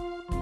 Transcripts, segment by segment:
you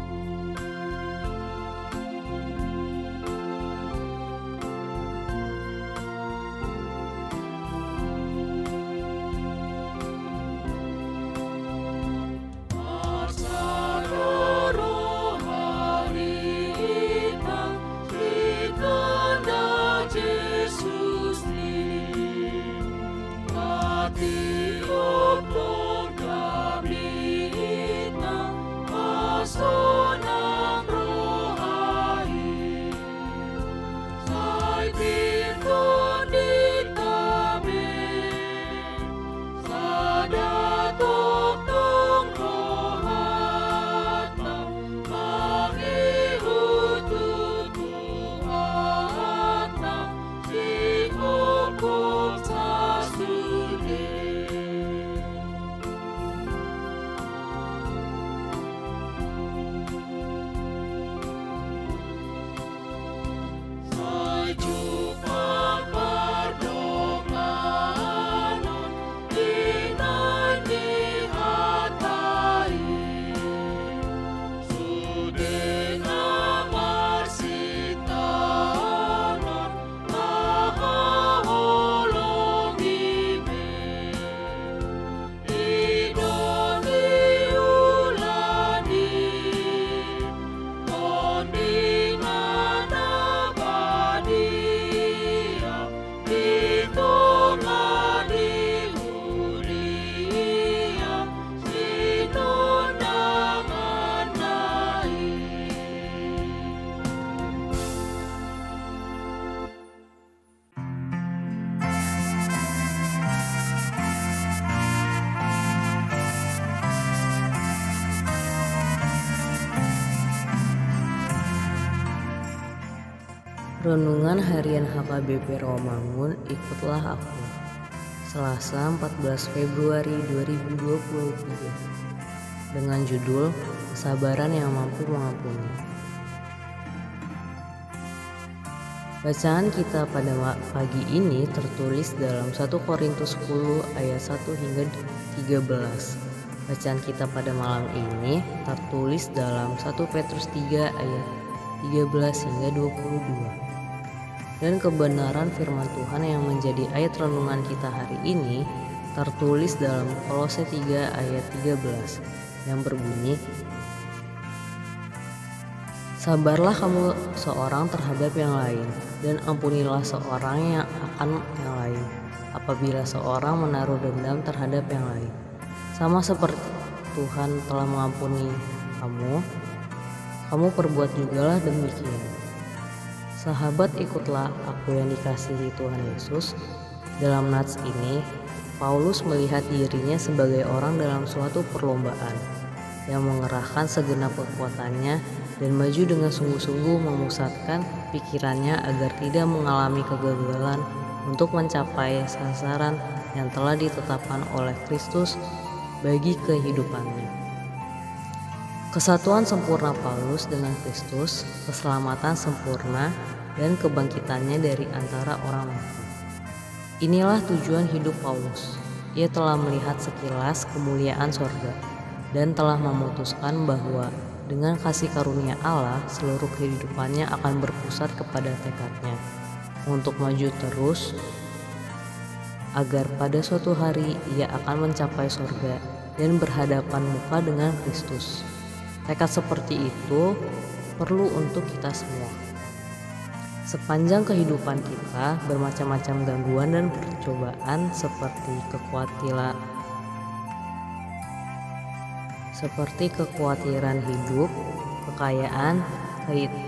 Renungan Harian HKBP Rawamangun, ikutlah aku. Selasa 14 Februari 2023 dengan judul Kesabaran yang mampu mengampuni. Bacaan kita pada pagi ini tertulis dalam 1 Korintus 10 ayat 1 hingga 13. Bacaan kita pada malam ini tertulis dalam 1 Petrus 3 ayat 13 hingga 22 dan kebenaran firman Tuhan yang menjadi ayat renungan kita hari ini tertulis dalam Kolose 3 ayat 13 yang berbunyi Sabarlah kamu seorang terhadap yang lain dan ampunilah seorang yang akan yang lain apabila seorang menaruh dendam terhadap yang lain. Sama seperti Tuhan telah mengampuni kamu kamu perbuat jugalah demikian Sahabat ikutlah aku yang dikasihi Tuhan Yesus. Dalam nats ini, Paulus melihat dirinya sebagai orang dalam suatu perlombaan yang mengerahkan segenap kekuatannya dan maju dengan sungguh-sungguh memusatkan pikirannya agar tidak mengalami kegagalan untuk mencapai sasaran yang telah ditetapkan oleh Kristus bagi kehidupannya. Kesatuan sempurna Paulus dengan Kristus, keselamatan sempurna, dan kebangkitannya dari antara orang mati. Inilah tujuan hidup Paulus. Ia telah melihat sekilas kemuliaan sorga dan telah memutuskan bahwa dengan kasih karunia Allah, seluruh kehidupannya akan berpusat kepada tekadnya untuk maju terus agar pada suatu hari ia akan mencapai sorga dan berhadapan muka dengan Kristus. Tekad seperti itu perlu untuk kita semua. Sepanjang kehidupan kita, bermacam-macam gangguan dan percobaan seperti kekhawatiran seperti kekhawatiran hidup, kekayaan,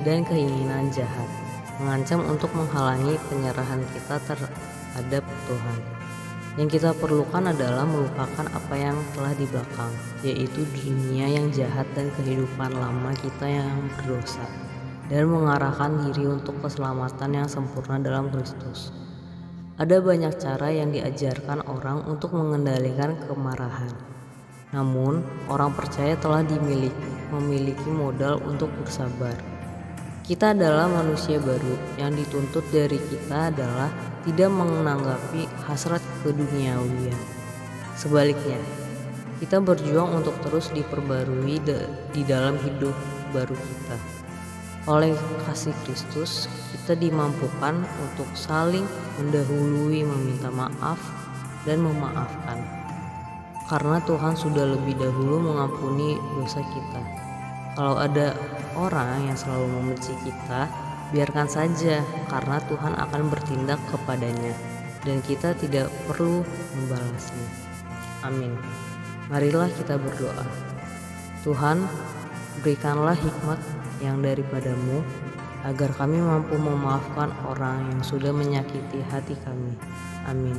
dan keinginan jahat mengancam untuk menghalangi penyerahan kita terhadap Tuhan. Yang kita perlukan adalah melupakan apa yang telah di belakang, yaitu dunia yang jahat dan kehidupan lama kita yang berdosa, dan mengarahkan diri untuk keselamatan yang sempurna dalam Kristus. Ada banyak cara yang diajarkan orang untuk mengendalikan kemarahan. Namun, orang percaya telah dimiliki, memiliki modal untuk bersabar. Kita adalah manusia baru yang dituntut dari kita adalah tidak menanggapi hasrat keduniawian. Sebaliknya, Kita berjuang untuk terus diperbarui di dalam hidup baru kita. Oleh kasih Kristus, kita dimampukan untuk saling mendahului meminta maaf dan memaafkan. Karena Tuhan sudah lebih dahulu mengampuni dosa kita. Kalau ada orang yang selalu membenci kita, biarkan saja karena Tuhan akan bertindak kepadanya dan kita tidak perlu membalasnya. Amin. Marilah kita berdoa. Tuhan, berikanlah hikmat yang daripadamu agar kami mampu memaafkan orang yang sudah menyakiti hati kami. Amin.